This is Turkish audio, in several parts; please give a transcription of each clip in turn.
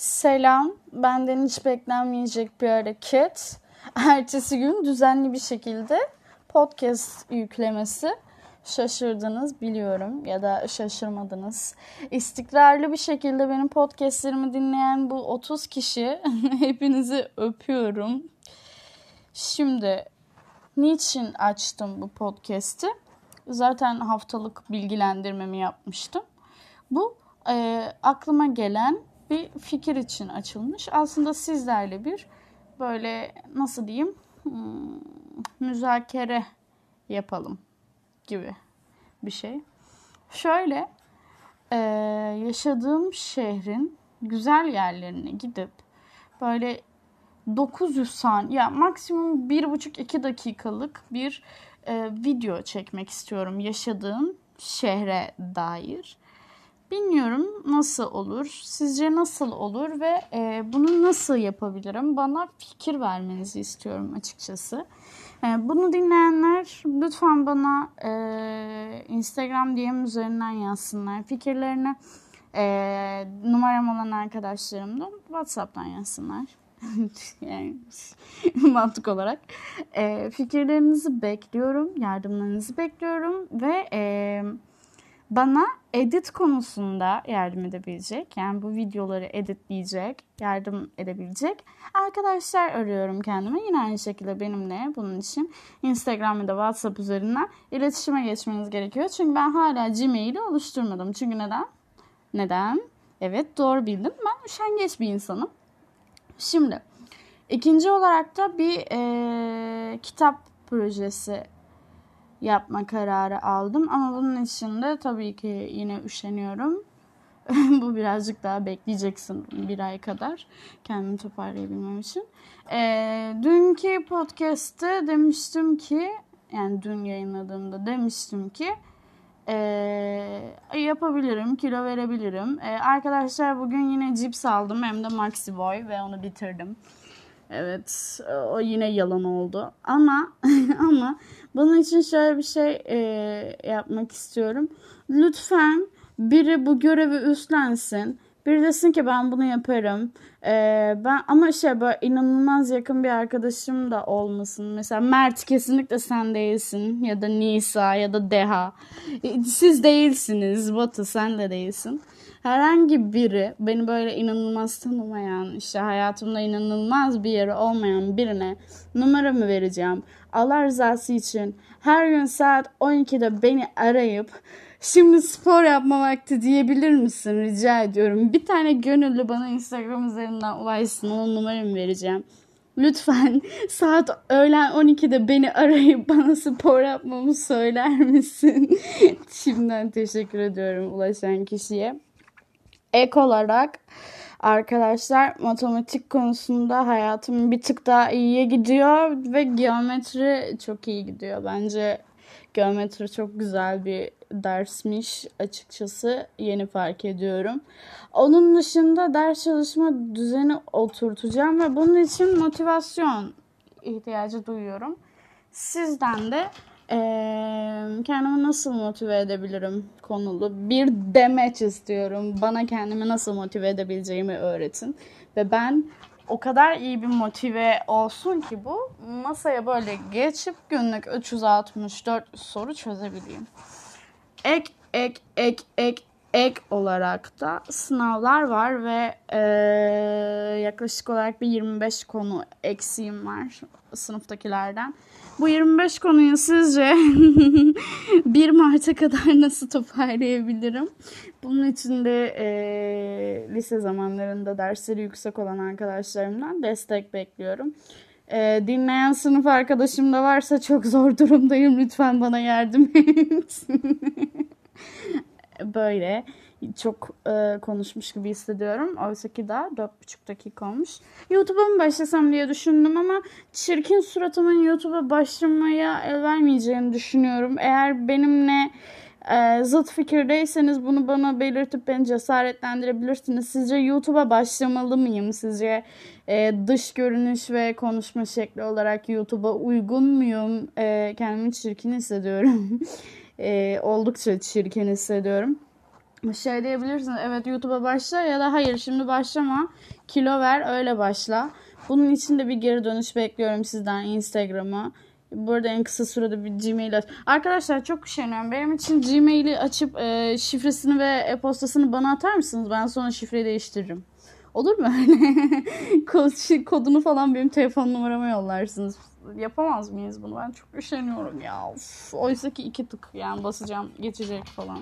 Selam, benden hiç beklenmeyecek bir hareket. Ertesi gün düzenli bir şekilde podcast yüklemesi. Şaşırdınız biliyorum ya da şaşırmadınız. İstikrarlı bir şekilde benim podcastlerimi dinleyen bu 30 kişi hepinizi öpüyorum. Şimdi niçin açtım bu podcast'i? Zaten haftalık bilgilendirmemi yapmıştım. Bu e, aklıma gelen bir fikir için açılmış. Aslında sizlerle bir böyle nasıl diyeyim hmm, müzakere yapalım gibi bir şey. Şöyle e, yaşadığım şehrin güzel yerlerine gidip böyle 900 saniye ya maksimum 1,5-2 dakikalık bir e, video çekmek istiyorum yaşadığım şehre dair. Bilmiyorum nasıl olur. Sizce nasıl olur ve e, bunu nasıl yapabilirim? Bana fikir vermenizi istiyorum açıkçası. E, bunu dinleyenler lütfen bana e, Instagram DM üzerinden yazsınlar. Fikirlerini e, numaram olan arkadaşlarım da WhatsApp'tan yazsınlar. yani mantık olarak. E, fikirlerinizi bekliyorum, yardımlarınızı bekliyorum ve e, bana edit konusunda yardım edebilecek, yani bu videoları editleyecek, yardım edebilecek arkadaşlar arıyorum kendime. Yine aynı şekilde benimle bunun için Instagram ya da WhatsApp üzerinden iletişime geçmeniz gerekiyor. Çünkü ben hala Gmail'i oluşturmadım. Çünkü neden? Neden? Evet doğru bildim. Ben üşengeç bir insanım. Şimdi ikinci olarak da bir e, kitap projesi yapma kararı aldım. Ama bunun için de tabii ki yine üşeniyorum. Bu birazcık daha bekleyeceksin bir ay kadar kendimi toparlayabilmem için. E, dünkü podcast'te demiştim ki yani dün yayınladığımda demiştim ki e, yapabilirim, kilo verebilirim. E, arkadaşlar bugün yine cips aldım hem de Maxi Boy ve onu bitirdim. Evet o yine yalan oldu. Ama ama bunun için şöyle bir şey e, yapmak istiyorum. Lütfen biri bu görevi üstlensin. Biri desin ki ben bunu yaparım. Ee, ben ama şey böyle inanılmaz yakın bir arkadaşım da olmasın. Mesela Mert kesinlikle sen değilsin ya da Nisa ya da Deha. Siz değilsiniz. Batu sen de değilsin herhangi biri beni böyle inanılmaz tanımayan, işte hayatımda inanılmaz bir yeri olmayan birine numaramı vereceğim. Allah rızası için her gün saat 12'de beni arayıp şimdi spor yapma vakti diyebilir misin rica ediyorum. Bir tane gönüllü bana Instagram üzerinden ulaşsın onun numaramı vereceğim. Lütfen saat öğlen 12'de beni arayıp bana spor yapmamı söyler misin? Şimdiden teşekkür ediyorum ulaşan kişiye. Ek olarak arkadaşlar matematik konusunda hayatım bir tık daha iyiye gidiyor ve geometri çok iyi gidiyor. Bence geometri çok güzel bir dersmiş açıkçası yeni fark ediyorum. Onun dışında ders çalışma düzeni oturtacağım ve bunun için motivasyon ihtiyacı duyuyorum. Sizden de kendimi nasıl motive edebilirim konulu bir demeç istiyorum. Bana kendimi nasıl motive edebileceğimi öğretin. Ve ben o kadar iyi bir motive olsun ki bu masaya böyle geçip günlük 364 soru çözebileyim. Ek, ek, ek, ek, ek olarak da sınavlar var ve e, yaklaşık olarak bir 25 konu eksiğim var sınıftakilerden. Bu 25 konuyu sizce 1 Mart'a kadar nasıl toparlayabilirim? Bunun için de e, lise zamanlarında dersleri yüksek olan arkadaşlarımdan destek bekliyorum. E, dinleyen sınıf arkadaşım da varsa çok zor durumdayım. Lütfen bana yardım et. Böyle çok e, konuşmuş gibi hissediyorum. Oysa ki daha 4,5 dakika olmuş. YouTube'a mı başlasam diye düşündüm ama çirkin suratımın YouTube'a başlamaya el vermeyeceğini düşünüyorum. Eğer benimle e, zıt fikirdeyseniz bunu bana belirtip beni cesaretlendirebilirsiniz. Sizce YouTube'a başlamalı mıyım? Sizce e, dış görünüş ve konuşma şekli olarak YouTube'a uygun muyum? E, kendimi çirkin hissediyorum. e, oldukça çirkin hissediyorum. şey diyebilirsiniz. Evet YouTube'a başla ya da hayır şimdi başlama. Kilo ver öyle başla. Bunun için de bir geri dönüş bekliyorum sizden Instagram'a. Burada en kısa sürede bir Gmail aç. Arkadaşlar çok üşeniyorum. Benim için Gmail'i açıp e, şifresini ve e-postasını bana atar mısınız? Ben sonra şifreyi değiştiririm. Olur mu öyle? Şey, kodunu falan benim telefon numarama yollarsınız. Yapamaz mıyız bunu? Ben çok üşeniyorum ya. Oysa ki iki tık yani basacağım geçecek falan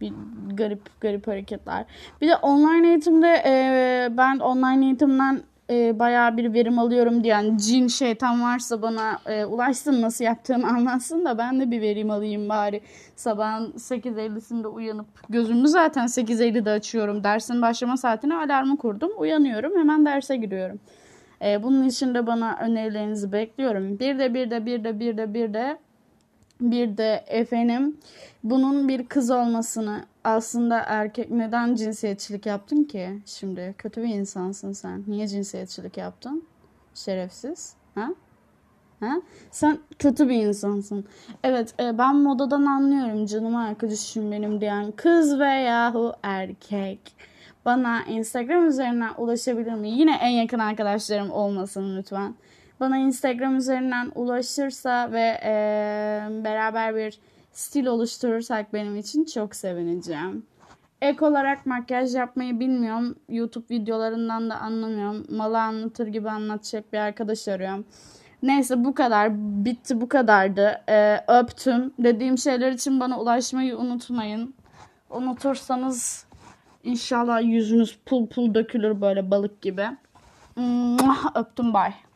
bir garip garip hareketler. Bir de online eğitimde e, ben online eğitimden e, bayağı bir verim alıyorum diyen cin şeytan varsa bana e, ulaşsın nasıl yaptığımı anlatsın da ben de bir verim alayım bari. Sabahın 8.50'sinde uyanıp gözümü zaten 8.50'de açıyorum. Dersin başlama saatine alarmı kurdum. Uyanıyorum hemen derse giriyorum. E, bunun için de bana önerilerinizi bekliyorum. Bir de bir de bir de bir de bir de bir de efendim bunun bir kız olmasını aslında erkek neden cinsiyetçilik yaptın ki? Şimdi kötü bir insansın sen. Niye cinsiyetçilik yaptın? Şerefsiz. Ha? Ha? Sen kötü bir insansın. Evet e, ben modadan anlıyorum. Canım arkadaşım benim diyen kız veyahu erkek. Bana Instagram üzerinden ulaşabilir mi? Yine en yakın arkadaşlarım olmasın lütfen. Bana Instagram üzerinden ulaşırsa ve e, beraber bir stil oluşturursak benim için çok sevineceğim. Ek olarak makyaj yapmayı bilmiyorum. YouTube videolarından da anlamıyorum. Malı anlatır gibi anlatacak bir arkadaş arıyorum. Neyse bu kadar. Bitti bu kadardı. Ee, öptüm. Dediğim şeyler için bana ulaşmayı unutmayın. Unutursanız inşallah yüzünüz pul pul dökülür böyle balık gibi. Öptüm bay.